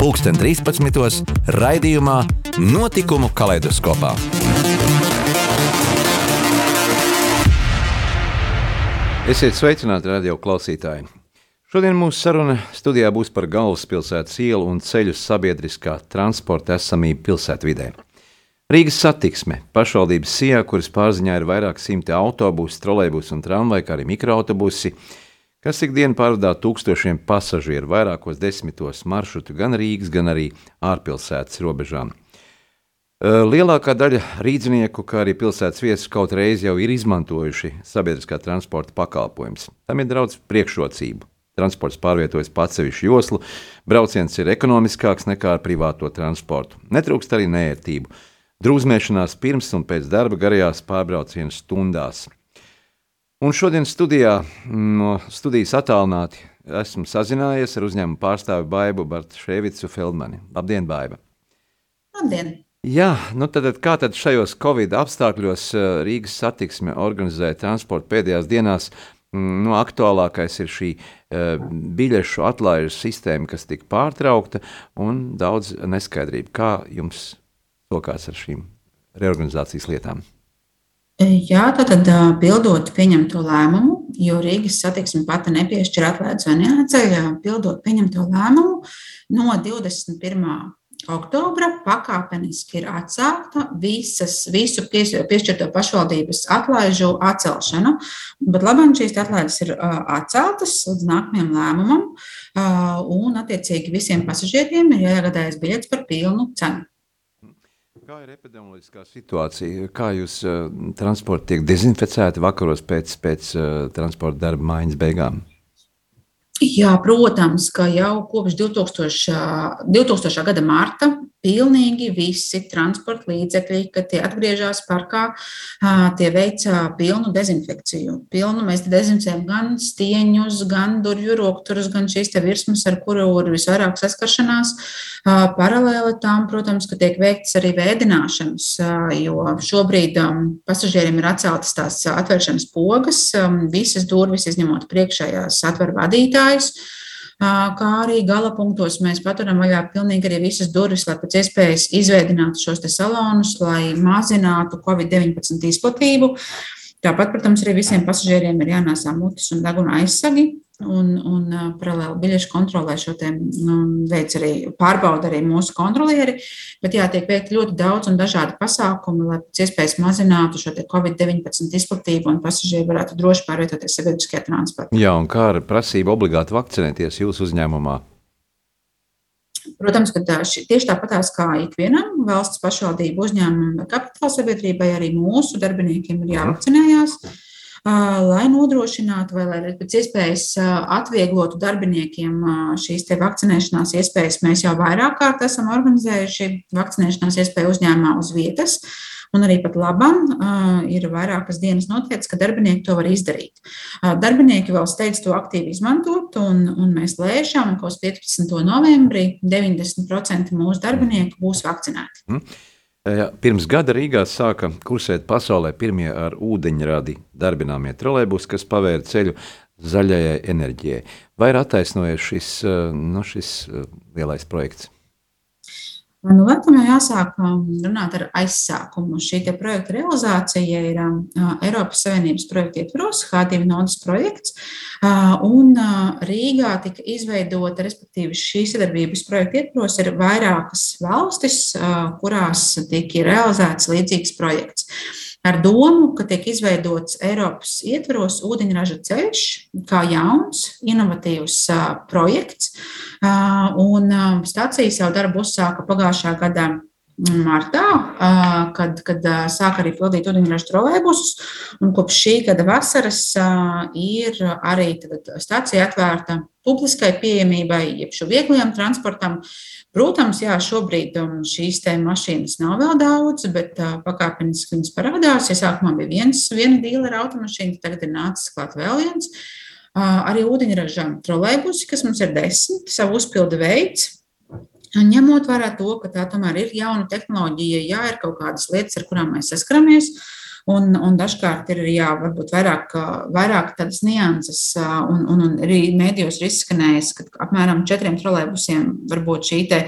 pulksten 13. raidījumā Notikumu kaleidoskopā. Esiet sveicināti, radio klausītāji! Šodien mūsu saruna studijā būs par galvaspilsētas ielu un ceļu sabiedriskā transporta esamību pilsētvidē. Rīgas satiksme, pašvaldības sijā, kuras pārziņā ir vairāk simti autobusu, trolejbusu un tramvaju, kā arī mikroautobusi, kas ikdienu pārvadā tūkstošiem pasažieru vairākos desmitos maršrutu gan Rīgas, gan arī ārpilsētas robežām. Lielākā daļa rīznieku, kā arī pilsētas viesus, kaut reiz jau ir izmantojuši sabiedriskā transporta pakalpojumus. Tam ir daudz priekšrocību. Transports pārvietojas pa atsevišķu joslu, brauciens ir ekonomiskāks nekā ar privāto transportu. Netrūkst arī nērtību. Drūzmēšanās pirms un pēc darba garajās pārbraucienu stundās. Un šodien studijā no studijas attālināti esmu sazinājies ar uzņēmumu pārstāvi Baibu Bartševicu Feldmani. Labdien, Baiba! Labdien! Jā, nu tad, kā tad šajos Covid apstākļos eh, Rīgas satiksme organizēja transportu pēdējās dienās? Mm, nu, aktuālākais ir šī uh, biļešu atlaižu sistēma, kas tika pārtraukta, un daudz neskaidrību. Kā jums sokās ar šīm reorganizācijas lietām? E, jā, tātad pildot pieņemto lēmumu, jo Rīgas satiksme pati nepiešķir atlaides vai neatceļ, pildot pieņemto lēmumu no 21 oktobra pakāpeniski ir atcelta visas, visu piešķirto pašvaldības atlaižu atcelšana, bet labāk šīs atlaides ir atceltas līdz nākamajam lēmumam, un attiecīgi visiem pasažieriem ir jāiegādājas biļets par pilnu cenu. Kā ir epidemioloģiskā situācija? Kā jūs uh, transporta tiek dezinficēti vakaros pēc, pēc uh, transporta darba maiņas beigām? Jā, protams, ka jau kopš 2000, 2000. gada marta pilnīgi visi transporta līdzekļi, kad tie atgriežas parkā, tie veic pilnu dezinfekciju. Pilnu mēs dezinficējam gan stieņus, gan durvju rokturus, gan šīs virsmas, ar kuru ir visvairāk saskaršanās. Paralēli tam, protams, ka tiek veikts arī vēdināšanas, jo šobrīd pasažieriem ir atceltas tās atvēršanas pogas, visas durvis izņemot priekšējās atver vadītāju vadītājus. Kā arī gala punktos mēs paturam vaļā pilnīgi arī visas durvis, lai pēc iespējas izveidinātu šos salonus, lai mazinātu Covid-19 izplatību. Tāpat, protams, arī visiem pasažieriem ir jānēsā mutes un deguna aizsagi un, un paralēli biļešu kontrolē šo te nu, veids arī pārbauda arī mūsu kontrolieri. Bet jā, tiek veikti ļoti daudz un dažādi pasākumi, lai pēc iespējas mazinātu šo Covid-19 izplatību un pasažieri varētu droši pārvietoties sabiedriskajā transportā. Jā, un kā ar prasību obligāti vakcinēties jūsu uzņēmumā? Protams, ka tā, ši, tieši tāpatās kā ikvienam valsts pašvaldību uzņēmumam vai kapitāla sabiedrībai, arī mūsu darbiniekiem ir jāvakcinējās. Mm lai nodrošinātu vai lai pēc iespējas atvieglotu darbiniekiem šīs vakcinēšanās iespējas. Mēs jau vairāk kārt esam organizējuši vakcinēšanās iespēju uzņēmumā uz vietas. Un arī pat labam ir vairākas dienas noteikts, ka darbinieki to var izdarīt. Darbinieki vēl steidz to aktīvi izmantot, un, un mēs lēšam, ka uz 15. novembrī 90% mūsu darbinieku būs vakcinēti. Mm. Pirms gada Rīgā sāka kursēt pasaulē pirmie ar ūdeņradi darbināmie trolēļus, kas pavēra ceļu zaļajai enerģijai. Vai ir attaisnojies šis, nu, šis lielais projekts? Nu, laikam jau jāsāk runāt ar aizsākumu. Šī projekta realizācija ir um, uh, Eiropas Savienības projekta ietvaros, H2 nodas projekts, uh, un uh, Rīgā tika izveidota, respektīvi šīs sadarbības projekta ietvaros ir vairākas valstis, kurās tika realizēts līdzīgs projekts ar domu, ka tiek izveidots Eiropas ietvaros ūdeņraža ceļš, kā jauns, inovatīvs projekts. Un stācija savu darbu uzsāka pagājušā gada martā, kad, kad sāk arī pildīt ūdeņraža trolēbusus. Kopš šī gada vasaras ir arī stācija atvērta publiskai pieejamībai, jeb šo vieglajam transportam. Protams, jā, šobrīd šīs mašīnas nav vēl daudz, bet pakāpeniski viņas parādās. Ja sākumā bija viens, viena dīlera automašīna, tagad ir nācis klāt vēl viens. Arī ūdeņraža trolēbusi, kas mums ir desmit, savu uzpildu veids, Ņemot vērā to, ka tā tomēr ir jauna tehnoloģija, jā, ir kaut kādas lietas, ar kurām mēs saskaramies, un, un dažkārt ir jā, varbūt vairāk, vairāk tādas nianses, un, un, un arī mēdījos ir izskanējis, ka apmēram četriem trolēbusiem varbūt šī te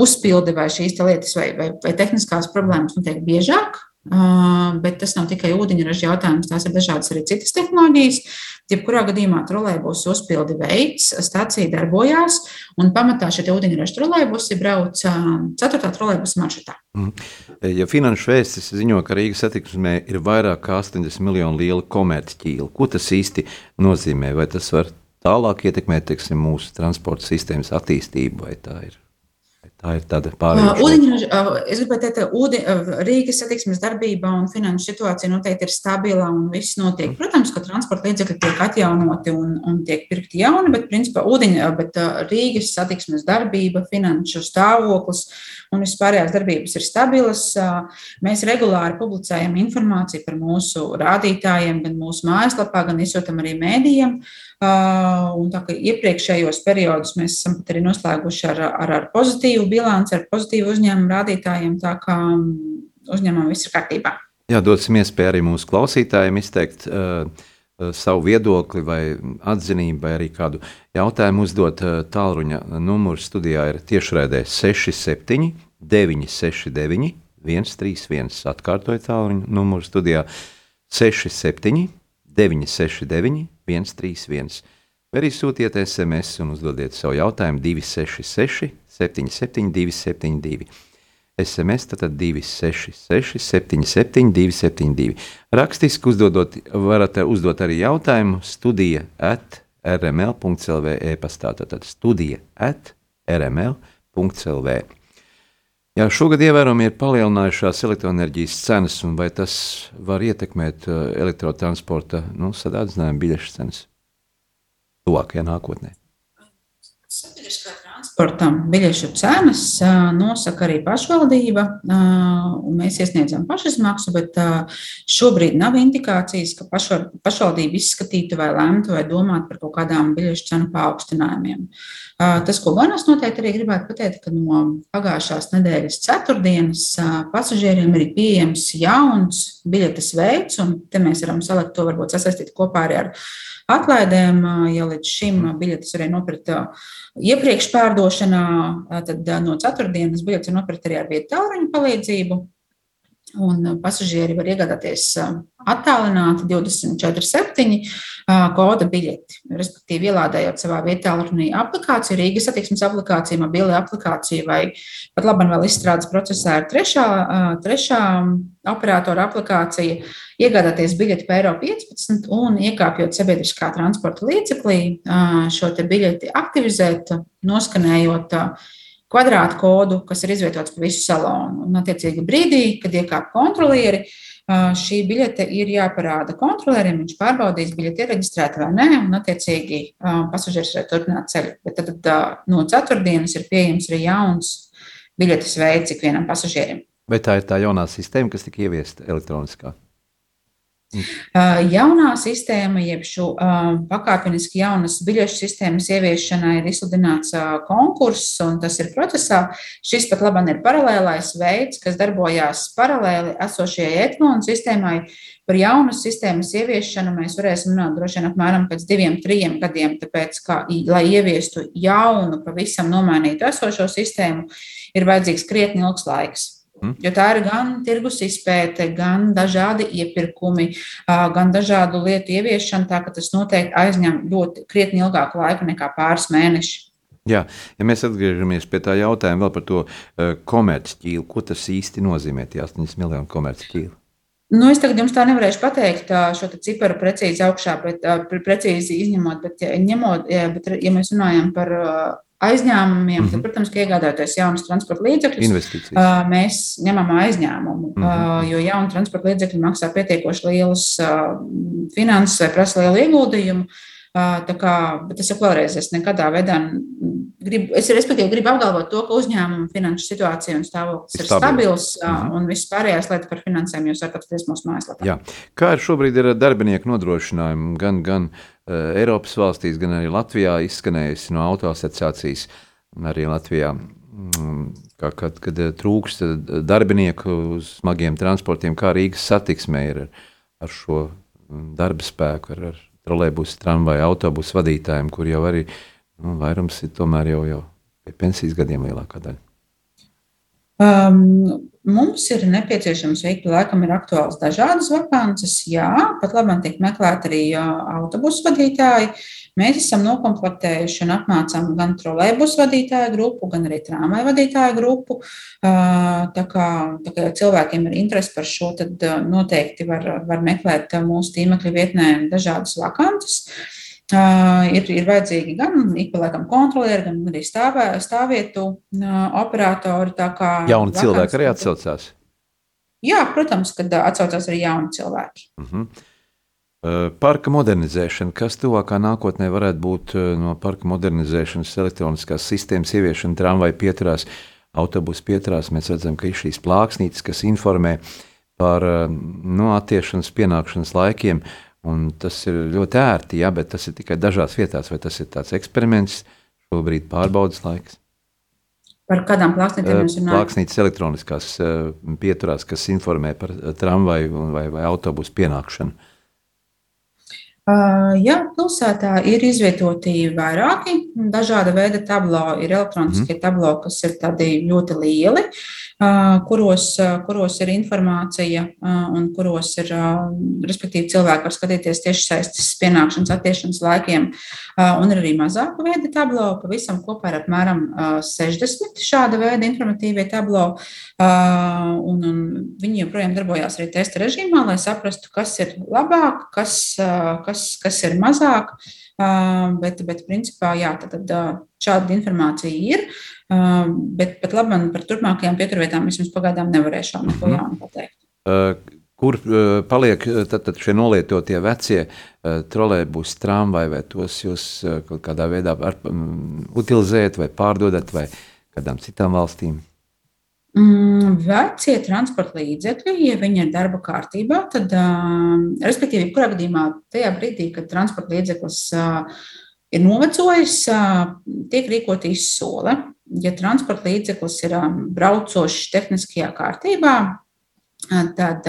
uzpilde vai šīs lietas vai, vai, vai tehniskās problēmas notiek biežāk, bet tas nav tikai ūdeņraža jautājums, tās ir dažādas arī citas tehnoloģijas. Jebkurā gadījumā trolēļus uzpildi veids, stācija darbojās, un pamatā šie ūdeņraža trolēļusi brauc 4. trolēļus maršrutā. Mm. Ja finanšu vēstis ziņo, ka Rīgas satiksmē ir vairāk kā 80 miljonu liela komercķīla, ko tas īsti nozīmē? Vai tas var tālāk ietekmēt teiksim, mūsu transporta sistēmas attīstību, vai tā ir? Tā ir tāda pārējais. Es gribēju teikt, ka ūde, Rīgas satiksmes darbība un finanšu situācija noteikti ir stabila un viss notiek. Protams, ka transporta līdzekļi tiek atjaunoti un, un tiek pirkti jauni, bet principā ūdeņa, bet Rīgas satiksmes darbība, finanšu stāvoklis un vispārējās darbības ir stabilas. Mēs regulāri publicējam informāciju par mūsu rādītājiem, gan mūsu mājaslapā, gan izsūtam arī mēdījiem. Un tā kā iepriekšējos periodus mēs esam pat arī noslēguši ar, ar, ar pozitīvu bilanci, ar pozitīvu uzņēmumu rādītājiem, tā kā uzņēmumam viss ir kārtībā. Jā, dosim iespēju arī mūsu klausītājiem izteikt uh, savu viedokli vai atzinību, vai arī kādu jautājumu uzdot. Tālruņa numurs studijā ir tiešraidē 67, 969, 131. Atkārtoju tālruņa numuru studijā 67, 969, 131. Vai arī sūtiet SMS un uzdodiet savu jautājumu 266, 77, 272. SMS tātad 266, 77, 272. Rakstiski uzdodot, varat uzdot arī jautājumu studija at rml.clv e-pastā. Tātad studija at rml.clv. Jā, šogad ievērojami ir palielinājušās elektroenerģijas cenas, un vai tas var ietekmēt uh, elektrotransporta nu, sadārdzinājumu biļešu cenas tuvākajā nākotnē? Sabiedriskā transporta biļešu cenas nosaka arī pašvaldība, mēs iesniedzam pašizmaksu, bet šobrīd nav indikācijas, ka pašvaldība izskatītu vai lemtu vai domātu par kaut kādām biļešu cenu paaugstinājumiem. Tas, ko gan es noteikti arī gribētu pateikt, ka no pagājušās nedēļas ceturtdienas pasažieriem ir pieejams jauns biļetes veids, un te mēs varam salikt to varbūt sasaistīt kopā arī ar atlaidēm. Ja līdz šim biļetes varēja nopirkt iepriekš pārdošanā, tad no ceturtdienas biļetes ir nopirkt arī ar vietu tālruņa palīdzību. Un pasažieri var iegādāties attālināti 24,7 koda biļeti. Respektīvi, ielādējot savā vietā runī aplikāciju, Rīgas attieksmes aplikāciju, mobili aplikāciju vai pat labam vēl izstrādes procesā ir trešā, trešā operatora aplikācija, iegādāties biļeti par eiro 15 un iekāpjot sabiedriskā transporta līdzeklī, šo biļeti aktivizēt, noskanējot kvadrātkodu, kas ir izvietots pa visu salonu. Un, attiecīgi, brīdī, kad iekāp kontrolieri, šī biļete ir jāparāda kontrolierim, viņš pārbaudīs, biļete ir reģistrēta vai nē, un, attiecīgi, pasažieris var turpināt ceļu. Bet tad, tad no ceturtdienas ir pieejams arī jauns biļetes veids ikvienam pasažierim. Vai tā ir tā jaunā sistēma, kas tika ieviesta elektroniskā? Jaunā sistēma, jeb šo pakāpeniski jaunas biļešu sistēmas ieviešanai ir izsludināts konkurss, un tas ir procesā. Šis pat labam ir paralēlais veids, kas darbojās paralēli esošajai etmonu sistēmai. Par jaunas sistēmas ieviešanu mēs varēsim runāt droši vien apmēram pēc diviem, trim gadiem, tāpēc, ka, lai ieviestu jaunu, pavisam nomainītu esošo sistēmu, ir vajadzīgs krietni ilgs laiks. Mm. Jo tā ir gan tirgus izpēte, gan dažādi iepirkumi, gan dažādu lietu ieviešana. Tā ka tas noteikti aizņem ļoti krietni ilgāku laiku nekā pāris mēneši. Jā, ja mēs atgriežamies pie tā jautājuma par to komercķīlu, ko tas īsti nozīmē, tie 80 miljoni komercķīlu? Nu, es tagad jums tā nevarēšu pateikt šo ciparu precīzi augšā, bet precīzi izņemot, bet, ņemot, bet ja mēs runājam par aizņēmumiem, mm -hmm. tad, protams, ka iegādājoties jaunus transporta līdzekļus, mēs ņemam aizņēmumu, mm -hmm. jo jauni transporta līdzekļi maksā pietiekoši lielus finanses vai prasa lielu ieguldījumu. Tā kā, bet es jau vēlreiz, es nekādā veidā gribu, es respektīvi gribu apgalvot to, ka uzņēmuma finanšu situācija un stāvoklis ir stabils mm -hmm. un viss pārējās lietas par finansēm jūs varat atrast mūsu mājaslapā. Jā. Kā ir šobrīd ir darbinieku nodrošinājumi gan, gan uh, Eiropas valstīs, gan arī Latvijā izskanējusi no autoasociācijas arī Latvijā. Mm, kā, kad, kad trūkst darbinieku uz smagiem transportiem, kā Rīgas satiksmē ir ar, ar šo darba spēku, ar, ar trolēļus, tramvaju, autobusu vadītājiem, kur jau arī nu, vairums ir tomēr jau, jau pie pensijas gadiem lielākā daļa. Um, mums ir nepieciešams veikt, laikam, ir aktuāls dažādas vakances. Jā, pat labi, tiek meklēti arī autobusu vadītāji. Mēs esam noklāpējuši un apmācām gan trolēļus vadītāju grupu, gan arī trāmai vadītāju grupu. Tā kā, tā kā cilvēkiem ir interese par šo, tad noteikti var, var meklēt mūsu tīmekļa vietnē dažādas vakances. Uh, ir, ir vajadzīgi gan ikpalēkam kontrolieri, gan arī stāvē, stāvvietu uh, operatori. Jauni vakans, cilvēki arī atsaucās. Jā, protams, kad atsaucās arī jauni cilvēki. Uh -huh. uh, parka modernizēšana, kas tuvākā nākotnē varētu būt no parka modernizēšanas, elektroniskās sistēmas ieviešana, tramvaju pieturās, autobusu pieturās. Mēs redzam, ka ir šīs plāksnītes, kas informē par no, attiešanas pienākšanas laikiem. Uh, Un tas ir ļoti ērti, jā, bet tas ir tikai dažās vietās. Vai tas ir tāds eksperiments, šobrīd pārbaudas laiks? Par kādām plāksnītēm jūs runājat? Plāksnītes elektroniskās pieturās, kas informē par tramvaju vai, vai autobusu pienākšanu. Jā, pilsētā ir izvietoti vairāki dažāda veida tablo. Ir elektroniskie mm. tablo, kas ir tādi ļoti lieli, kuros, kuros ir informācija un kuros ir, respektīvi, cilvēki var skatīties tieši saistes pienākšanas, attiešanas laikiem. Un ir arī mazāka veida tablo, pavisam kopā ir apmēram 60 šāda veida informatīvie tablo. Un, un viņi joprojām darbojās arī testa režīmā, lai saprastu, kas ir labāk, kas, kas kas, ir mazāk. Bet, bet principā, jā, tad, tad šāda informācija ir. Bet pat labi, par turpmākajām pieturvietām es jums pagaidām nevarēšu neko mhm. jaunu pateikt. Kur paliek tad, tad šie nolietotie vecie trolēļus, tramvaji, vai tos jūs kaut kādā veidā ar, utilizējat vai pārdodat vai kādām citām valstīm? Mm, vecie transporta līdzekļi, ja viņi ir darba kārtībā, tad, respektīvi, kurā gadījumā tajā brīdī, kad transporta līdzeklis ir novecojis, tiek rīkota izsole. Ja transporta līdzeklis ir braucošs tehniskajā kārtībā, tad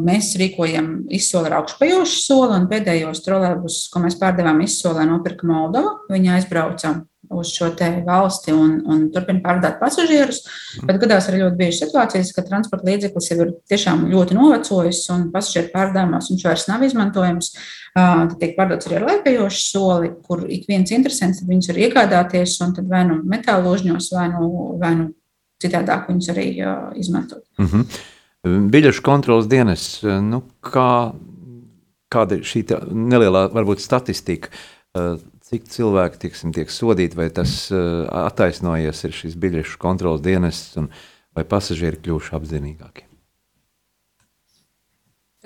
mēs rīkojam izsoli ar augšupejošu soli, un pēdējos trolēļus, ko mēs pārdevām izsolē, nopirka Moldova. Viņi aizbrauca uz šo valsti un, un turpina pārvadāt pasažierus. Mhm. Bet gadās arī ļoti bieži situācijas, ka transporta līdzeklis jau ir tiešām ļoti novecojis un pasažieru pārvadājumos viņš vairs nav izmantojams. Tad tiek pārdots arī ar lēpējošu soli, kur ik viens interesants viņus var iegādāties un tad vai nu metāla ložņos, vai nu, vai nu citādāk viņus arī izmantot. Mm -hmm. Biļešu kontrolas dienas, nu, kā, kāda ir šī nelielā varbūt statistika? Cik cilvēki tiksim, tiek sodīti, vai tas uh, attaisnojies ir šis biļešu kontrolas dienests, un vai pasažieri kļuvuši apzinīgāki?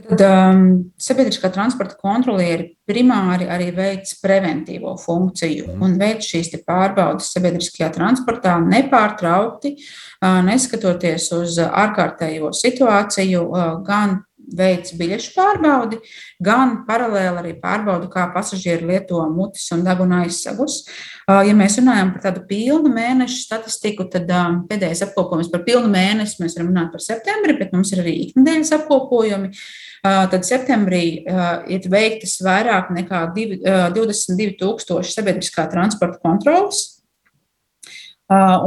Tad um, sabiedriskā transporta kontrolieri primāri arī veic preventīvo funkciju mm. un veic šīs pārbaudes sabiedriskajā transportā nepārtraukti, uh, neskatoties uz ārkārtējo situāciju, uh, gan veids biļešu pārbaudi, gan paralēli arī pārbaudu, kā pasažieri lieto mutes un deguna aizsegus. Ja mēs runājam par tādu pilnu mēnešu statistiku, tad pēdējais apkopojums par pilnu mēnesi mēs varam runāt par septembri, bet mums ir arī ikdienas apkopojumi. Tad septembrī ir veiktas vairāk nekā 22,000 sabiedriskā transporta kontrolas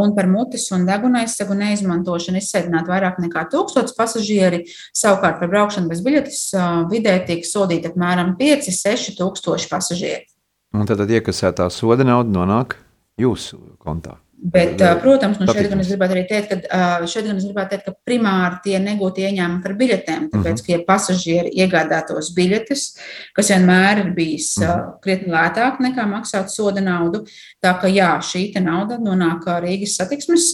un par mutes un deguna aizsegu neizmantošanu izsēdināt vairāk nekā tūkstots pasažieri. Savukārt par braukšanu bez biļetes vidē tiek sodīti apmēram 5-6 tūkstoši pasažieri. Un tad iekasētā soda nauda nonāk jūsu kontā. Bet, protams, nu šeit gan es gribētu arī teikt, ka šeit gan es gribētu teikt, ka primāri tie negūti ieņēmumi par biļetēm, tāpēc, mm -hmm. ka ja pasažieri iegādātos biļetes, kas vienmēr ir bijis mm -hmm. krietni lētāk nekā maksāt soda naudu, tā ka jā, šī nauda nonāk Rīgas satiksmes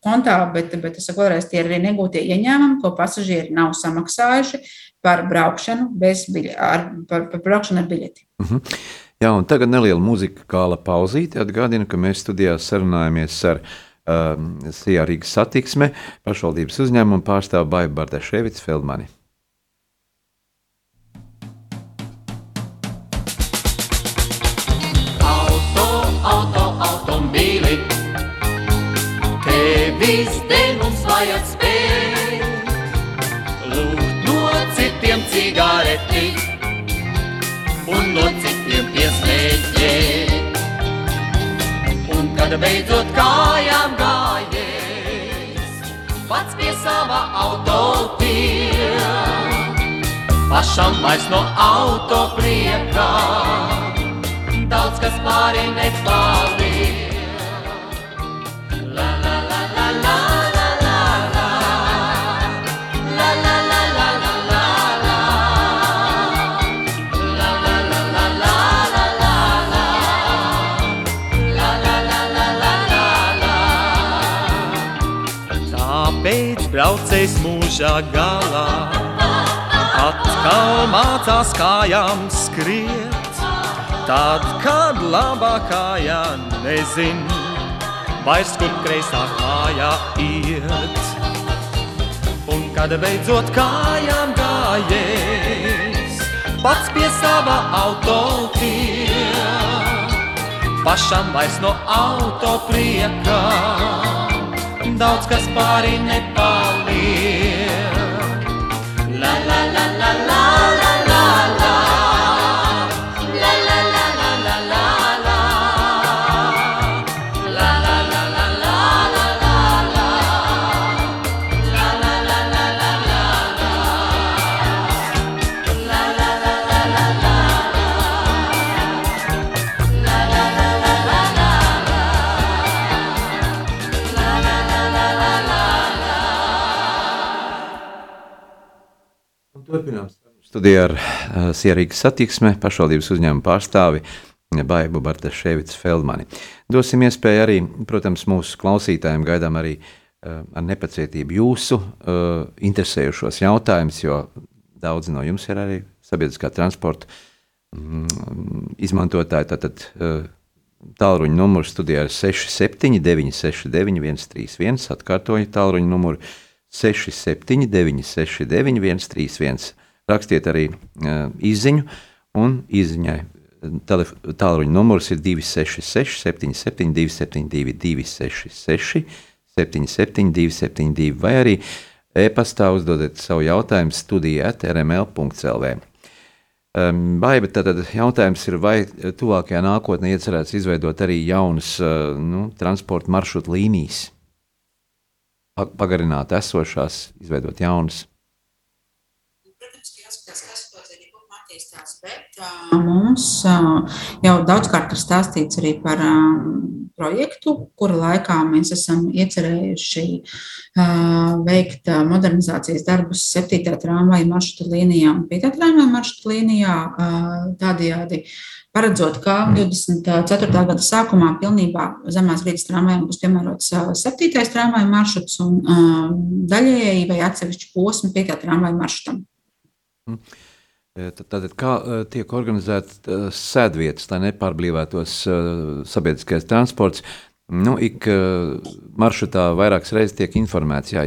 kontā, bet, bet es saku vēlreiz, tie ir arī negūtie ieņēmumi, ko pasažieri nav samaksājuši par braukšanu bez biļeti, ar, par, par braukšanu ar biļeti. Mm -hmm. Jā, un tagad neliela muzikāla pauzīte. Atgādinu, ka mēs studijā sarunājamies ar um, Sijā Rīgas satiksme pašvaldības uzņēmumu pārstāvu Baibu Bardeševicu Feldmani. Kad beidzot kājām gājies, pats pie sava auto tie, pašam vairs no auto priekā, daudz kas pāri nepaliek. Braucējs mūžā galā. Atkal mācās kājām skriet, tad, kad labākajā nezin, vairs kur kreisā kājā iet. Un kad beidzot kājām gājies, pats pie sava auto tiek, pašam vairs no auto priekā daudz kas pāri nepaliek. La, la, la, Studijā ar uh, Sierīgas satiksme pašvaldības uzņēmuma pārstāvi Baibu Bartaševicu Feldmani. Dosim iespēju arī, protams, mūsu klausītājiem gaidām arī uh, ar nepacietību jūsu uh, interesējušos jautājumus, jo daudzi no jums ir arī sabiedriskā transporta mm, izmantotāji. Tātad uh, tālruņa numurs studijā ir 679 691 131, atkārtoju tālruņa numuru 679 691 131 rakstiet arī uh, izziņu, un izziņai tālruņa numurs ir 266, 77, 272, 266, 77, 272, vai arī e-pastā uzdodiet savu jautājumu studijā rml.clv. Um, Baiba, tātad jautājums ir, vai tuvākajā nākotnē iecerēts izveidot arī jaunas uh, nu, transporta maršrutu līnijas, pagarināt esošās, izveidot jaunas? Mums jau daudzkārt ir stāstīts arī par projektu, kura laikā mēs esam iecerējuši veikt modernizācijas darbus 7. tramvaja maršruta līnijā un 5. tramvaja maršruta līnijā. Tādējādi paredzot, ka 24. gada sākumā pilnībā zemās grīdas tramvajiem būs piemērots 7. tramvaja maršruts un daļēji vai atsevišķi posmi 5. tramvaja maršrutam. Mm. Tātad, kā tiek organizētas sēdvietas, lai nepārblīvētos sabiedriskais transports? Nu, ik maršrutā vairākas reizes tiek informēts, jā,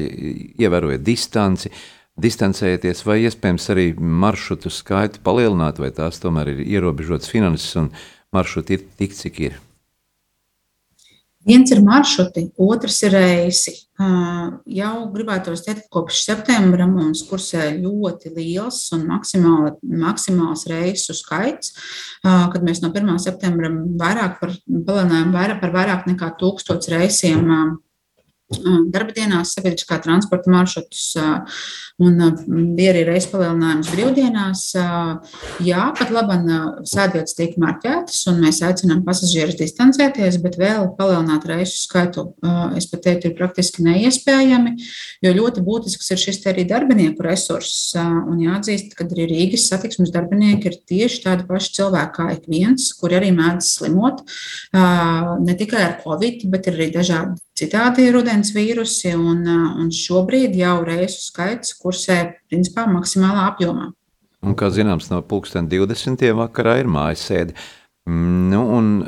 ievērojiet distanci, distancējieties, vai iespējams arī maršrutu skaitu palielināt, vai tās tomēr ir ierobežotas finanses un maršruti ir tik, cik ir. Viens ir maršruti, otrs ir reisi. Jau gribētu teikt, ka kopš septembra mums kursē ļoti liels un maksimāli, maksimāls reisu skaits, kad mēs no 1. septembra vairāk par, palielinājām vairāk, par vairāk nekā tūkstots reisiem darba dienās, sabiedriskā transporta maršrutus, un bija arī reizes palielinājums brīvdienās. Jā, pat labi, sēdvietas tiek marķētas, un mēs aicinām pasažierus distancēties, bet vēl palielināt reisu skaitu, es pat teiktu, ir praktiski neiespējami, jo ļoti būtisks ir šis arī darbinieku resurss. Un jāatzīst, ka arī Rīgas satiksmes darbinieki ir tieši tādi paši cilvēki kā ik viens, kuri arī mēdz slimot ne tikai ar covid, bet ir arī dažādi citādi rudens vīrusi, un, un šobrīd jau reisu skaits kursē principā maksimālā apjomā. Un, kā zināms, no 2020. vakarā ir mājas sēde. Nu, un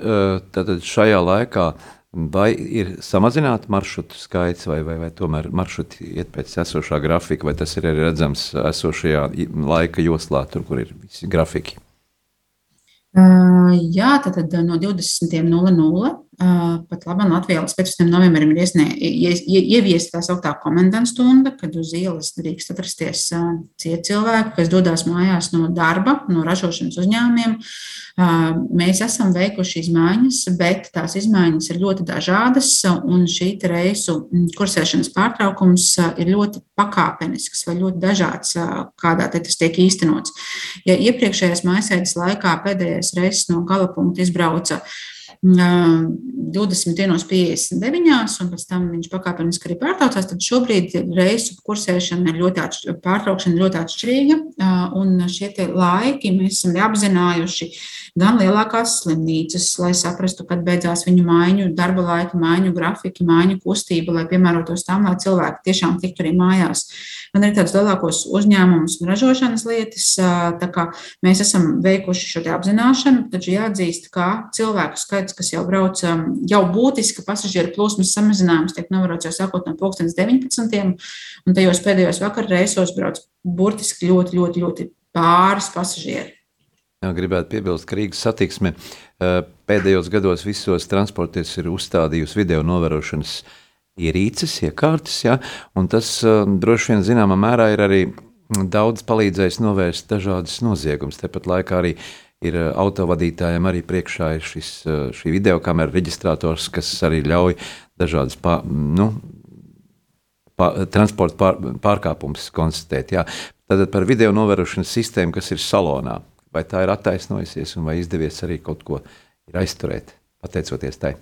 tātad šajā laikā vai ir samazināts maršrutu skaits, vai, vai, vai tomēr maršruti iet pēc esošā grafika, vai tas ir arī redzams esošajā laika joslā, tur, kur ir visi grafiki? Uh, jā, tad no 20.00 Pat labi, Latvijā līdz 15. novembrim ir iesnie, ieviesta tā sauktā komendanta stunda, kad uz ielas drīkst atrasties cieti cilvēki, kas dodas mājās no darba, no ražošanas uzņēmumiem. Mēs esam veikuši izmaiņas, bet tās izmaiņas ir ļoti dažādas, un šī reisu kursēšanas pārtraukums ir ļoti pakāpenisks vai ļoti dažāds, kādā tas tiek īstenots. Ja iepriekšējās maisēdes laikā pēdējais reiss no gala punkta izbrauca 20.59, un pēc tam viņš pakāpeniski arī pārtraucās. Tad šobrīd reisu kursēšana ir ļoti atšķirīga, pārtraukšana ļoti atšķirīga, un šie laiki mēs esam apzinājuši gan lielākās slimnīcas, lai saprastu, kad beidzās viņu maiņu, darba laika maiņu, grafiki, maiņu kustība, lai piemērotos tam, lai cilvēki tiešām tiktu arī mājās. Man ir tāds lielākos uzņēmumus un ražošanas lietas, tā kā mēs esam veikuši šo apzināšanu, taču jāatzīst, ka cilvēku skaits kas jau brauc, jau būtiski pasažieru plūsmas samazinājums tiek novērots jau sākot no 2019. un tajos pēdējos vakarā reisos brauc burtiski ļoti, ļoti, ļoti pāris pasažieri. Gribētu piebilst, ka Rīgas satiksme uh, pēdējos gados visos transportos ir uzstādījusi video novērošanas ierīces, iekārtas, ja, un tas uh, droši vien zināmā mērā ir arī daudz palīdzējis novērst dažādas noziegumus. Tepat laikā arī ir eh, autovadītājiem arī priekšā ir šis, eh, šī video kamera reģistrators, kas arī ļauj dažādas pār, nu, pār, transporta pār, pārkāpumus konstatēt. Jā. Tad par video novērošanas sistēmu, kas ir salonā, vai tā ir attaisnojusies un vai izdevies arī kaut ko aizturēt, pateicoties tai?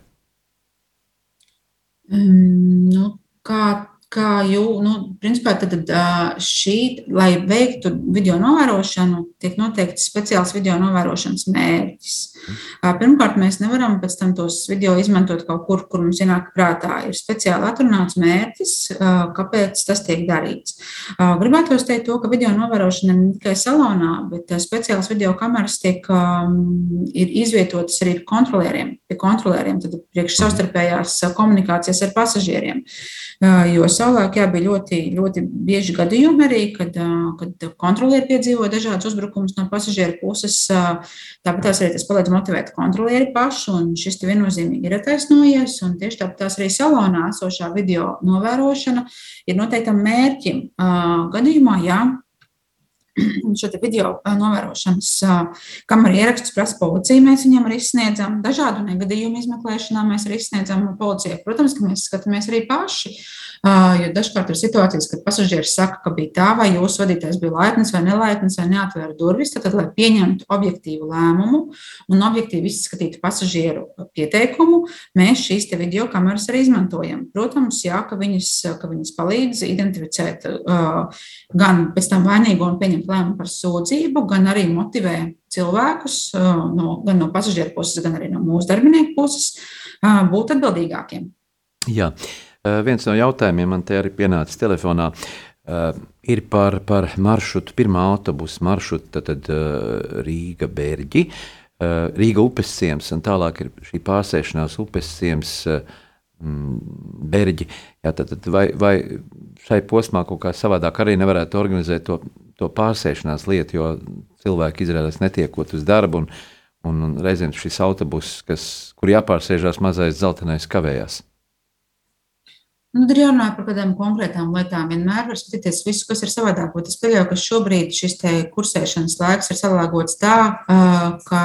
Um, nu, kā kā jau, nu, principā, tad, šī, lai veiktu video novērošanu, tiek noteikts speciāls video novērošanas mērķis. Pirmkārt, mēs nevaram pēc tam tos video izmantot kaut kur, kur mums ienāk prātā. Ir speciāli atrunāts mērķis, kāpēc tas tiek darīts. Gribētu teikt to, ka video novērošana ne tikai salonā, bet speciāls video kameras tiek ir izvietotas arī kontrolieriem, pie kontrolieriem, tad priekš savstarpējās komunikācijas ar pasažieriem. Jo savulaik jā, bija ļoti, ļoti bieži gadījumi arī, kad, kad kontrolieri piedzīvoja dažādas uzbrukumus no pasažieru puses. Tāpat tās arī tas palīdz motivēt kontrolieri pašu, un šis viennozīmīgi ir attaisnojies. Tieši tāpat tās arī salonā esošā video novērošana ir noteiktam mērķim. Gadījumā, jā, šo video novērošanas kameru ierakstus prasa policija. Mēs viņam arī izsniedzam dažādu negadījumu izmeklēšanā, mēs arī izsniedzam policijai. Protams, ka mēs skatāmies arī paši. Jo dažkārt ir situācijas, kad pasažieris saka, ka bija tā, vai jūsu vadītājs bija laipns vai nelaipns, vai neatvēra durvis. Tad, lai pieņemtu objektīvu lēmumu un objektīvi izskatītu pasažieru pieteikumu, mēs šīs video kameras arī izmantojam. Protams, jā, ka viņas, ka viņas palīdz identificēt uh, gan pēc tam vainīgo un pieņemt lēmumu par sūdzību, gan arī motivē cilvēkus uh, no, gan no pasažieru puses, gan arī no mūsu darbinieku puses uh, būt atbildīgākiem. Jā. Uh, viens no jautājumiem man te arī pienāca telefonā. Uh, ir par, par maršrutu, pirmā autobusa maršruta, tad uh, Rīga Berģi, uh, Rīga upes ciems, un tālāk ir šī pārsēšanās upes ciems uh, Berģi. Jā, tad, tad vai, vai šai posmā kaut kā savādāk arī nevarētu organizēt to, to pārsēšanās lietu, jo cilvēki izrādās netiekot uz darbu, un, un, reizēm šis autobus, kas, kur jāpārsēžās mazais zeltainais, kavējās. Nu, tad jārunā par kādām konkrētām lietām. Vienmēr var skatīties visu, kas ir savādāk. Bet es pieļauju, ka šobrīd šis kursēšanas laiks ir salāgots tā, ka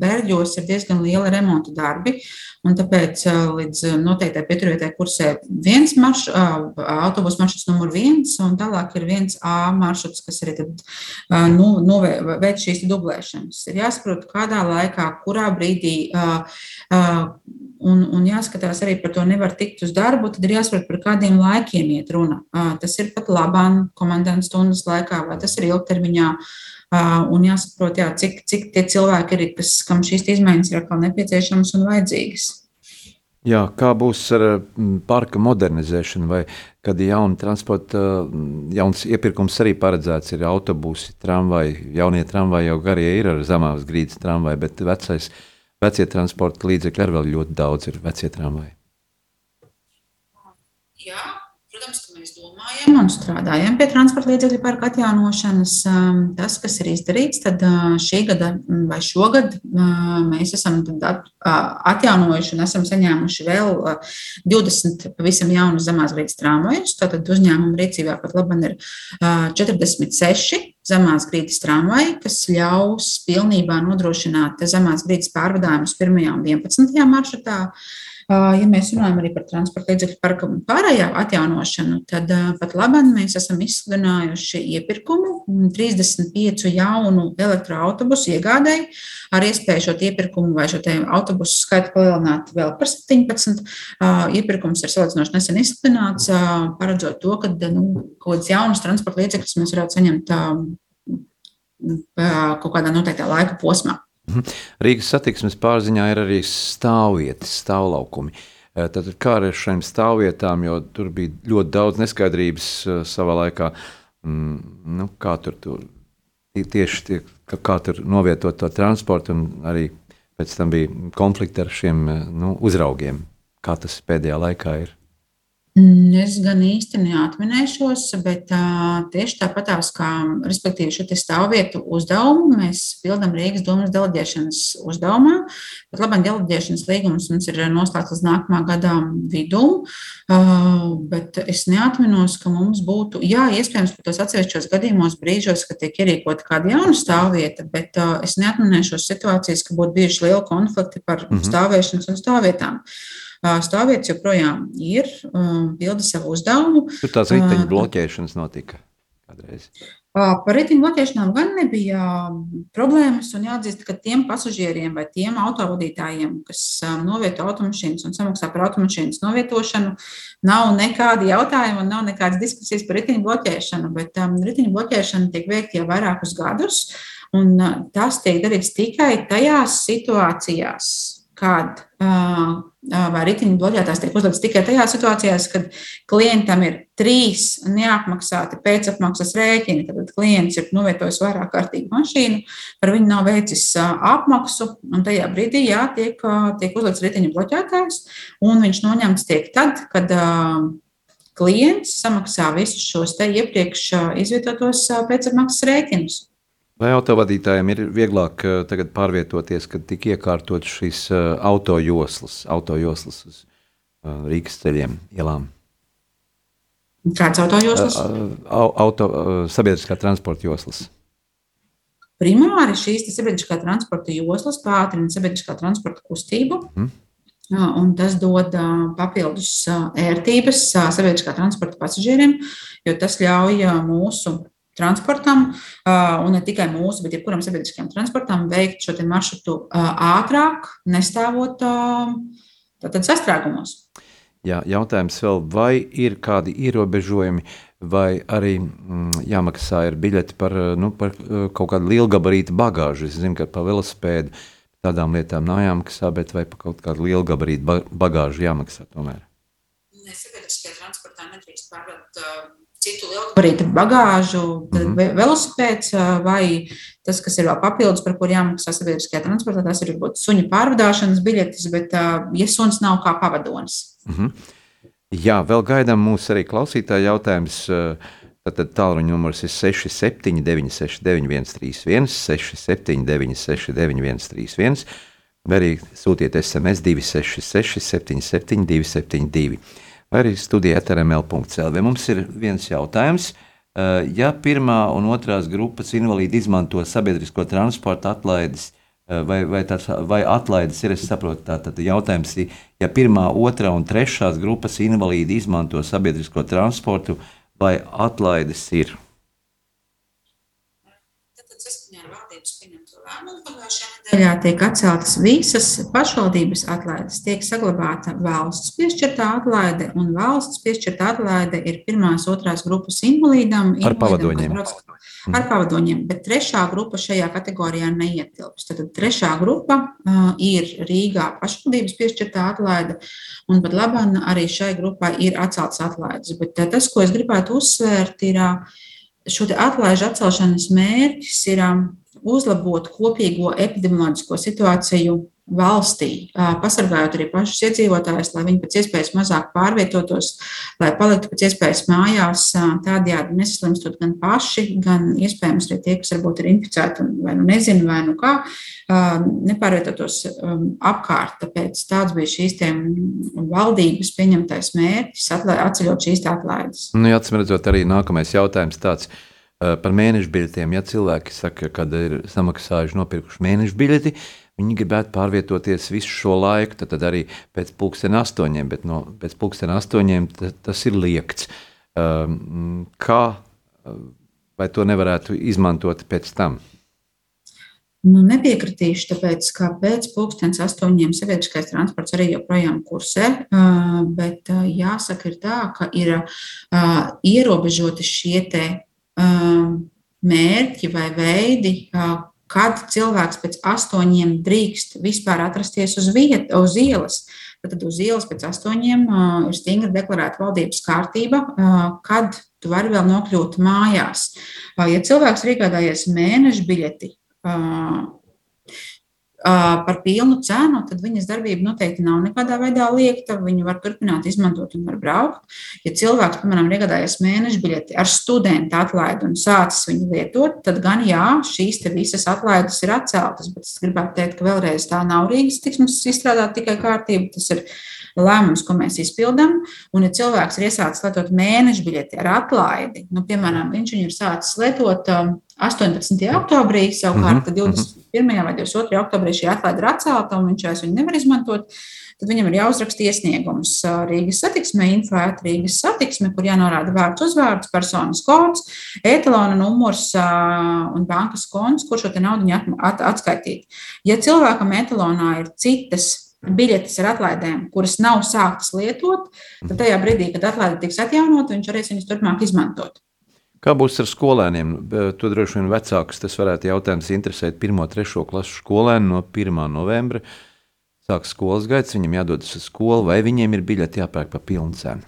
Bērģos ir diezgan liela remonta darbi. Un tāpēc līdz noteiktai pieturvietai kursē viens marš, autobusu maršruts numur viens, un tālāk ir viens A maršruts, kas arī tad, nu, novē, veic šīs dublēšanas. Ir jāsaprot, kādā laikā, kurā brīdī, un, un jāskatās arī par to, nevar tikt uz darbu, tad ir jāsaprot, par kādiem laikiem iet runa. Tas ir pat labāk komandas stundas laikā, vai tas ir ilgtermiņā. Un jāsaprot, jā, cik, cik tie cilvēki ir, kas, kam šīs izmaiņas ir atkal nepieciešamas un vajadzīgas. Jā, kā būs ar parka modernizēšanu, vai kad jauna transporta, jauns iepirkums arī paredzēts, ir autobusi, tramvaji, jaunie tramvaji jau garie ir ar zemās grīdas tramvaji, bet vecais, vecie transporta līdzekļi arī ļoti daudz ir vecie tramvaji. Jā, domājam un strādājam pie transporta līdzekļu parka atjaunošanas. Tas, kas ir izdarīts, tad šī gada vai šogad mēs esam atjaunojuši un esam saņēmuši vēl 20 pavisam jaunus zemās grīdas tramvajus. Tātad uzņēmuma rīcībā pat labi ir 46 zemās grīdas tramvaji, kas ļaus pilnībā nodrošināt zemās grīdas pārvadājumus 1. un 11. maršrutā. Ja mēs runājam arī par transporta līdzekļu parka pārējā atjaunošanu, tad pat labāk mēs esam izsludinājuši iepirkumu 35 jaunu elektroautobusu iegādēji ar iespēju šo iepirkumu vai šo autobusu skaitu palielināt vēl par 17. Iepirkums ir salīdzinoši nesen izsludināts, paredzot to, ka nu, kaut kādas jaunas transporta līdzekļus mēs varētu saņemt kaut kādā noteiktā laika posmā. Mhm. Rīgas satiksmes pārziņā ir arī stāvvietas, stāvlaukumi. Tad kā ar šīm stāvvietām, jo tur bija ļoti daudz neskaidrības savā laikā, mm, nu, kā tur, tur tieši tie, kā tur novietot to transportu, un arī pēc tam bija konflikti ar šiem nu, uzraugiem. Kā tas pēdējā laikā ir? Mm, es gan īsti neatminēšos, bet uh, tieši tāpatās kā respektīvi šo stāvvietu uzdevumu mēs pildām Rīgas domas deleģēšanas uzdevumā. Pat labāk deleģēšanas līgums mums ir noslēgts līdz nākamā gada vidum, uh, bet es neatminos, ka mums būtu, jā, iespējams, ka tos atsevišķos gadījumos brīžos, kad tiek ierīkota kāda jauna stāvvieta, bet uh, es neatminēšos situācijas, ka būtu bijuši lieli konflikti par mm -hmm. stāvēšanas un stāvvietām. Uh, stāvvietas joprojām ir, pilda savu uzdevumu. Tur tās riteņu bloķēšanas notika kādreiz. Par riteņu bloķēšanām gan nebija problēmas, un jāatzīst, ka tiem pasažieriem vai tiem autovadītājiem, kas novieto automašīnas un samaksā par automašīnas novietošanu, nav nekādi jautājumi un nav nekādas diskusijas par riteņu bloķēšanu. Bet um, riteņu bloķēšana tiek veikta jau vairākus gadus, un uh, tas tiek darīts tikai tajās situācijās, kad uh, vai riteņu bloķētājs tiek uzlikts tikai tajās situācijās, kad klientam ir trīs neapmaksāti pēcapmaksas rēķini. Tad klients ir novietojis vairāk kārtīgu mašīnu, par viņu nav veicis apmaksu, un tajā brīdī jā, tiek, tiek uzlikts riteņu bloķētājs, un viņš noņemts tiek tad, kad klients samaksā visus šos te iepriekš izvietotos pēcapmaksas rēķinus. Vai autovadītājiem ir vieglāk uh, tagad pārvietoties, kad tika iekārtot šīs uh, autojoslas, autojoslas uz uh, Rīgas ceļiem, ielām? Kāds autojoslas? Auto, sabiedriskā transporta joslas. Primāri šīs sabiedriskā transporta joslas pātrina sabiedriskā transporta kustību. Mm. Un tas dod papildus ērtības sabiedriskā transporta pasažieriem, jo tas ļauj mūsu transportam, un ne tikai mūsu, bet jebkuram sabiedriskajam transportam, veikt šo maršrutu ātrāk, nestāvot tātad sastrēgumos. Jā, jautājums vēl, vai ir kādi ierobežojumi, vai arī mm, jāmaksā ir biļeti par, nu, par kaut kādu lielgabarītu bagāžu. Es zinu, ka par velosipēdu tādām lietām nav jāmaksā, bet vai par kaut kādu lielgabarītu bagāžu jāmaksā tomēr? Nē, sabiedriskajā transportā nedrīkst pārvadāt uh, citu lielgabarītu bagāžu, tad mm -hmm. velosipēds vai tas, kas ir vēl papildus, par kur jāmaksā sabiedriskajā transportā, tas ir varbūt suņu pārvadāšanas biļetes, bet ja suns nav kā pavadonis. Mm -hmm. Jā, vēl gaidām mūsu arī klausītāja jautājums. Tad tālruņa numurs ir 67, 969, 131, 67, 969, 131, vai arī sūtiet SMS 266, 77, 272. Vai arī studija etrml.cl. Mums ir viens jautājums. Ja pirmā un otrās grupas invalīdi izmanto sabiedrisko transportu atlaides, vai, vai, tāds, vai atlaides ir, es saprotu, tā tad jautājums ir, ja pirmā, otrā un trešās grupas invalīdi izmanto sabiedrisko transportu, vai atlaides ir? lēmumu pagājušajā nedēļā tiek atceltas visas pašvaldības atlaides, tiek saglabāta valsts piešķirtā atlaide, un valsts piešķirtā atlaide ir pirmās, otrās grupas invalīdam. Ar pavadoņiem. Ar pavadoņiem, bet trešā grupa šajā kategorijā neietilpst. Tad trešā grupa uh, ir Rīgā pašvaldības piešķirtā atlaide, un pat labāk arī šai grupai ir atceltas atlaides. Bet uh, tas, ko es gribētu uzsvērt, ir uh, šo atlaižu atcelšanas mērķis ir uzlabot kopīgo epidemioloģisko situāciju valstī, pasargājot arī pašus iedzīvotājus, lai viņi pēc iespējas mazāk pārvietotos, lai paliktu pēc iespējas mājās, tādējādi nesaslimstot gan paši, gan iespējams arī tie, kas varbūt ir inficēti vai nu nezinu, vai nu kā, nepārvietotos apkārt. Tāpēc tāds bija šīs valdības pieņemtais mērķis, atceļot šīs atlaides. Nu, Atcīm redzot, arī nākamais jautājums tāds. Par mēnešu biļetēm. Ja cilvēki saka, ka ir samaksājuši, nopirkuši mēnešu biļeti, viņi gribētu pārvietoties visu šo laiku, tad, tad arī pēc pusdienas astoņiem, bet no, pēc pusdienas astoņiem tas ir liekts. Kā vai to nevarētu izmantot pēc tam? Nu, nepiekritīšu, tāpēc, ka pēc pusdienas astoņiem sabiedriskais transports arī joprojām kursē, bet jāsaka, ir tā, ka ir ierobežoti šie mērķi vai veidi, uh, kad cilvēks pēc astoņiem drīkst vispār atrasties uz, vieta, uz ielas. Tad uz ielas pēc astoņiem uh, ir stingri deklarēta valdības kārtība, uh, kad tu vari vēl nokļūt mājās. Ja cilvēks ir iegādājies mēneša biļeti, par pilnu cenu, tad viņas darbība noteikti nav nekādā veidā liekta. Viņu var turpināt izmantot un var braukt. Ja cilvēks, piemēram, ir iegādājies mēneša biļeti ar studentu atlaidi un sācis viņu lietot, tad gan jā, šīs visas atlaides ir atceltas. Bet es gribētu teikt, ka vēlreiz tā nav Rīgas tiksmes izstrādāt tikai kārtība. Tas ir lēmums, ko mēs izpildām. Un, ja cilvēks ir iesācis lietot mēneša biļeti ar atlaidi, nu, piemēram, viņš viņu ir sācis lietot 18. Um, oktobrī, savukārt mm -hmm. 21. vai 22. oktobrī šī atlaide ir atcelta un viņš vairs viņu nevar izmantot. Tad viņam ir jāuzraksta iesniegums Rīgas satiksme, info Rīgas satiksme, kur jānorāda vārds, uzvārds, personas kods, etalona numurs un bankas konts, kur šo naudu atskaitīt. Ja cilvēkam etalonā ir citas biļetes ar atlaidēm, kuras nav sāktas lietot, tad tajā brīdī, kad atlaide tiks atjaunota, viņš varēs viņus turpmāk izmantot. Kā būs ar skolēniem? To droši vien vecākus tas varētu jautājums interesēt 1. un 3. klasu skolēnu no 1. novembra. Sāks skolas gaits, viņam jādodas uz skolu, vai viņiem ir biļeti jāpērk pa pilnu cenu?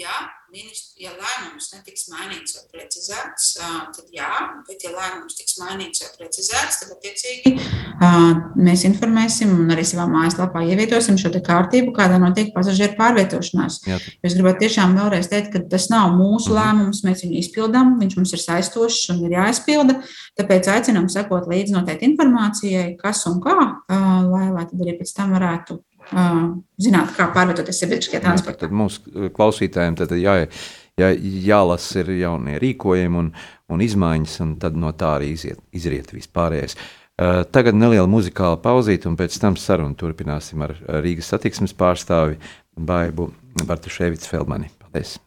Jā, ministrs ja lēmums netiks mainīts vai precizēts, tad jā, bet ja lēmums tiks mainīts vai precizēts, tad attiecīgi mēs informēsim un arī savā mājaslapā ievietosim šo kārtību, kādā notiek pasažieru pārvietošanās. Jā. Es gribētu tiešām vēlreiz teikt, ka tas nav mūsu mhm. lēmums, mēs viņu izpildām, viņš mums ir saistošs un ir jāizpilda. Tāpēc aicinām sekot līdzi noteikti informācijai, kas un kā, lai, lai tad arī pēc tam varētu zināt, kā pārvietoties sabiedriskajā transportā. Tad mūsu klausītājiem tad jā, jā, jālasa ir jaunie rīkojumi un, un izmaiņas, un tad no tā arī iziet, izriet vispārējais. Uh, tagad neliela muzikāla pauzīte, un pēc tam sarunu turpināsim ar Rīgas satiksmes pārstāvi Baibu Bartuševicu Feldmani. Paldies!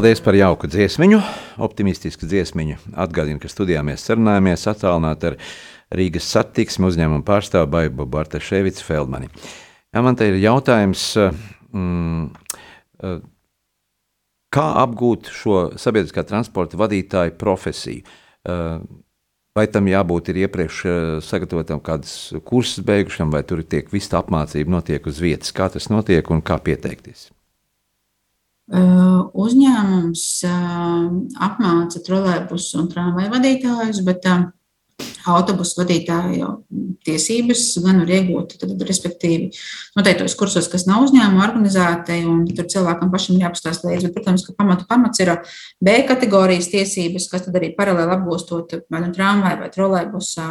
Paldies par jauku dziesmiņu, optimistisku dziesmiņu. Atgādinu, ka studijā mēs sarunājamies attālināti ar Rīgas satiksmi uzņēmumu pārstāvu Baibu Bartaševicu Feldmani. Jā, man te ir jautājums, mm, eh, kā apgūt šo sabiedriskā transporta vadītāju profesiju? Eh, vai tam jābūt iepriekš eh, sagatavotam kādas kursus beigušam, vai tur tiek visa apmācība notiek uz vietas? Kā tas notiek un kā pieteikties? Uzņēmums apmāca trolēbusu un tramvaju vadītājus, bet autobusu vadītāju tiesības gan var iegūt, tad, respektīvi, noteiktos kursos, kas nav uzņēmuma organizēti, un tur cilvēkam pašam jāpastāst līdzi. Bet, protams, ka pamatu pamats ir B kategorijas tiesības, kas tad arī paralēli apgūstot vai nu tramvaju vai trolēbusu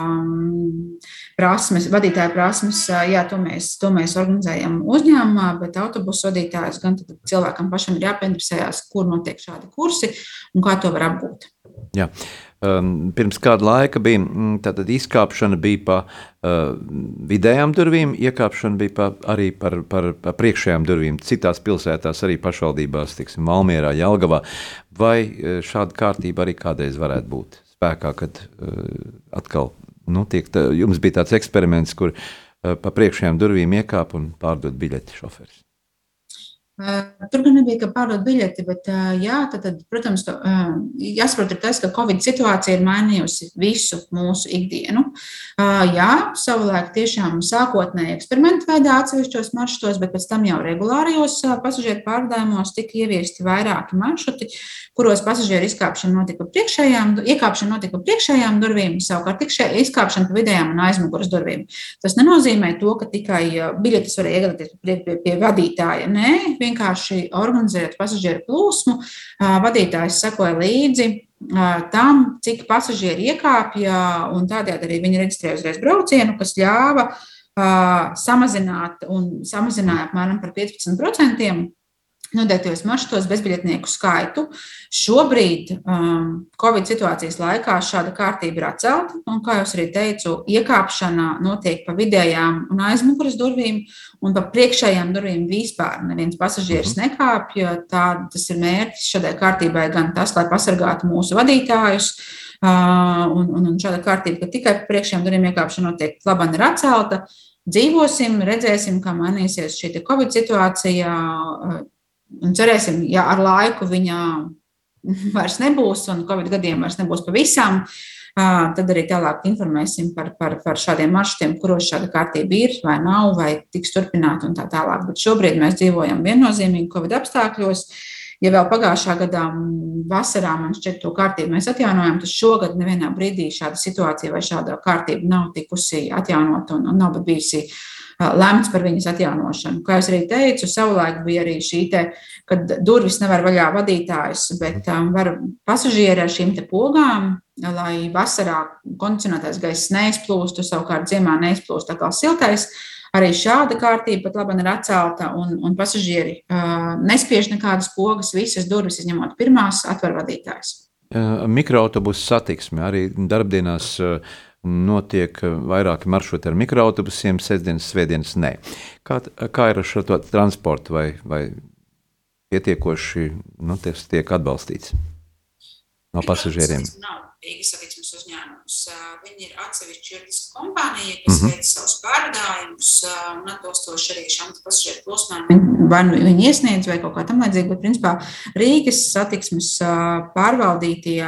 prasmes, vadītāju prasmes. Jā, to mēs, to mēs organizējam uzņēmumā, bet autobusu vadītājs gan cilvēkam pašam ir jāpieinteresējas, kur notiek šādi kursi un kā to var apgūt. Jā. Um, pirms kāda laika bija mm, tātad izkāpšana bija pa uh, vidējām durvīm, iekāpšana bija pa, arī par, par, par priekšējām durvīm. Citās pilsētās, arī pašvaldībās, tiksim, Malmierā, Jelgavā. Vai uh, šāda kārtība arī kādreiz varētu būt spēkā, kad uh, atkal nu, tiek, tā, jums bija tāds eksperiments, kur uh, pa priekšējām durvīm iekāp un pārdod biļeti šoferis? Tur gan nebija, ka pārdot biļeti, bet, jā, tad, tad, protams, ka, jāsaprot, ir tas, ka Covid situācija ir mainījusi visu mūsu ikdienu. Jā, savulaik tiešām sākotnēji eksperimentu veidā atsevišķos maršrutos, bet pēc tam jau regulārajos pasažieru pārvadājumos tika ieviesti vairāki maršruti, kuros pasažieru izkāpšana notika priekšējām, iekāpšana notika priekšējām durvīm, savukārt izkāpšana pa vidējām un aizmugures durvīm. Tas nenozīmē to, ka tikai biļetes var iegādāties pie, pie, pie vadītāja. Nē, vienkārši organizējot pasažieru plūsmu, vadītājs sekoja līdzi tam, cik pasažieri iekāpja, un tādējādi arī viņi reģistrēja uzreiz braucienu, kas ļāva samazināt un samazināja apmēram par 15% noteiktos maršrutos bezbiļetnieku skaitu. Šobrīd, um, Covid situācijas laikā, šāda kārtība ir atcelta. Un, kā jau arī teicu, iekāpšana notiek pa vidējām un aizmugures durvīm, un pa priekšējām durvīm vispār neviens pasažieris mhm. nekāpj. Tā, tas ir mērķis šādai kārtībai, gan tas, lai pasargātu mūsu vadītājus. Uh, un, un, un šāda kārtība, ka tikai pa priekšējām durvīm iekāpšana notiek, labi ir atcelta. Dzīvosim, redzēsim, kā mainīsies šī Covid situācija Un cerēsim, ja ar laiku viņa vairs nebūs un Covid gadiem vairs nebūs pavisam, tad arī tālāk informēsim par, par, par šādiem maršrutiem, kuros šāda kārtība ir vai nav, vai tiks turpināta un tā tālāk. Bet šobrīd mēs dzīvojam viennozīmīgi Covid apstākļos. Ja vēl pagājušā gadā vasarā man šķiet, to kārtību mēs atjaunojam, tad šogad nevienā brīdī šāda situācija vai šāda kārtība nav tikusi atjaunota un, un nav bijusi uh, lemts par viņas atjaunošanu. Kā jau arī teicu, savulaik bija arī šī te, kad durvis nevar vaļā vadītājs, bet var pasažieri ar šīm te pogām, lai vasarā kondicionētais gaiss neizplūstu, savukārt ziemā neizplūst kā siltais. Arī šāda kārtība pat labi ir atcelta, un, un pasažieri uh, nespiež nekādas pogas, visas durvis izņemot pirmās, atver vadītājs. Mikroautobusu satiksme arī darbdienās uh, notiek eh, vairāki maršruti ar mikroautobusiem, sestdienas, svētdienas nē. Kā, kā ir ar šo transportu, vai, vai pietiekoši nu, tiek atbalstīts no pasažieriem? Nav Rīgas satiksmes uzņēmums. Viņi ir atsevišķa juridiska kompānija, kas mm -hmm. veic savus pārvadājumus un atbilstoši arī šām pasažieru plūsmām. Vai nu viņi iesniedz vai kaut kā tam līdzīga, bet principā Rīgas satiksmes pārvaldītie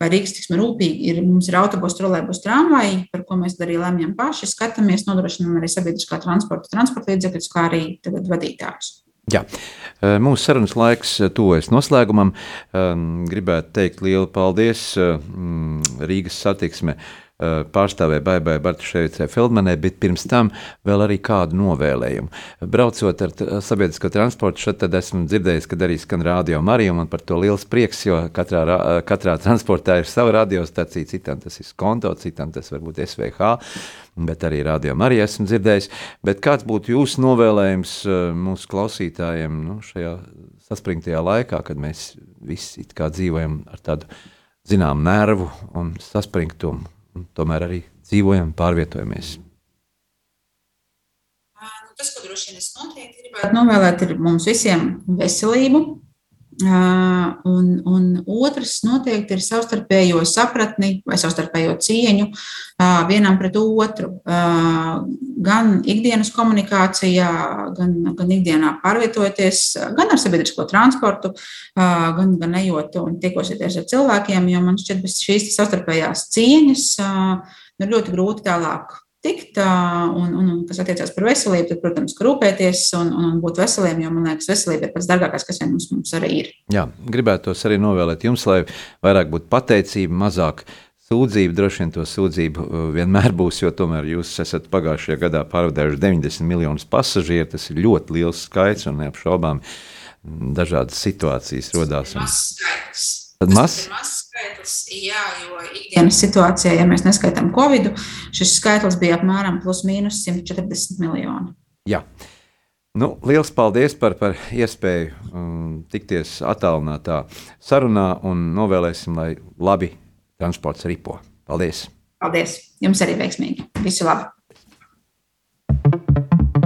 vai Rīgas satiksme rūpīgi ir, mums ir autobus, trolēbus, tramvaji, par ko mēs arī lemjam paši, skatāmies, nodrošinām arī sabiedriskā transporta, transporta līdzekļus, kā arī tagad vadītājus. Jā. Mūsu sarunas laiks tuvojas noslēgumam. Gribētu teikt lielu paldies Rīgas satiksme pārstāvēja Baibai Bartuševicai Feldmanai, bet pirms tam vēl arī kādu novēlējumu. Braucot ar sabiedrisko transportu, šeit tad esmu dzirdējis, ka arī skan radio Marija, un par to liels prieks, jo katrā, katrā transportā ir sava radiostacija, citam tas ir konto, citam tas varbūt SVH, bet arī radio Marija esmu dzirdējis. Bet kāds būtu jūsu novēlējums mūsu klausītājiem nu, šajā saspringtajā laikā, kad mēs visi dzīvojam ar tādu zinām nervu un saspringtumu? Tomēr arī dzīvojam, pārvietojamies. Nu, tas, ko droši vien es noteikti gribētu novēlēt, ir mums visiem veselību. Un, un otrs noteikti ir savstarpējo sapratni vai savstarpējo cieņu vienam pret otru. Gan ikdienas komunikācijā, gan, gan ikdienā pārvietojoties, gan ar sabiedrisko transportu, gan, gan ejot un tiekoties ar cilvēkiem, jo man šķiet, bez šīs savstarpējās cieņas nu, ļoti grūti tālāk tikt, un, un, un kas attiecās par veselību, tad, protams, rūpēties un, un, un būt veseliem, jo man liekas, veselība ir pats dārgākais, kas vien mums, mums arī ir. Jā, gribētu tos arī novēlēt jums, lai vairāk būtu pateicība, mazāk sūdzību. Droši vien to sūdzību vienmēr būs, jo tomēr jūs esat pagājušajā gadā pārvadājuši 90 miljonus pasažieru. Tas ir ļoti liels skaits un neapšaubām dažādas situācijas rodās. Un... Tad mazs skaitlis, jā, jo ikdienas situācijā, ja mēs neskaitām Covid, šis skaitlis bija apmēram plus mīnus 140 miljoni. Jā. Nu, liels paldies par, par iespēju um, tikties attālinātā sarunā un novēlēsim, lai labi transports ripo. Paldies! Paldies! Jums arī veiksmīgi! Visu labu!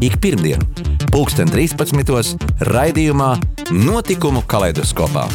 Ik pirmdienu, 2013. raidījumā Notikumu kaleidoskopā.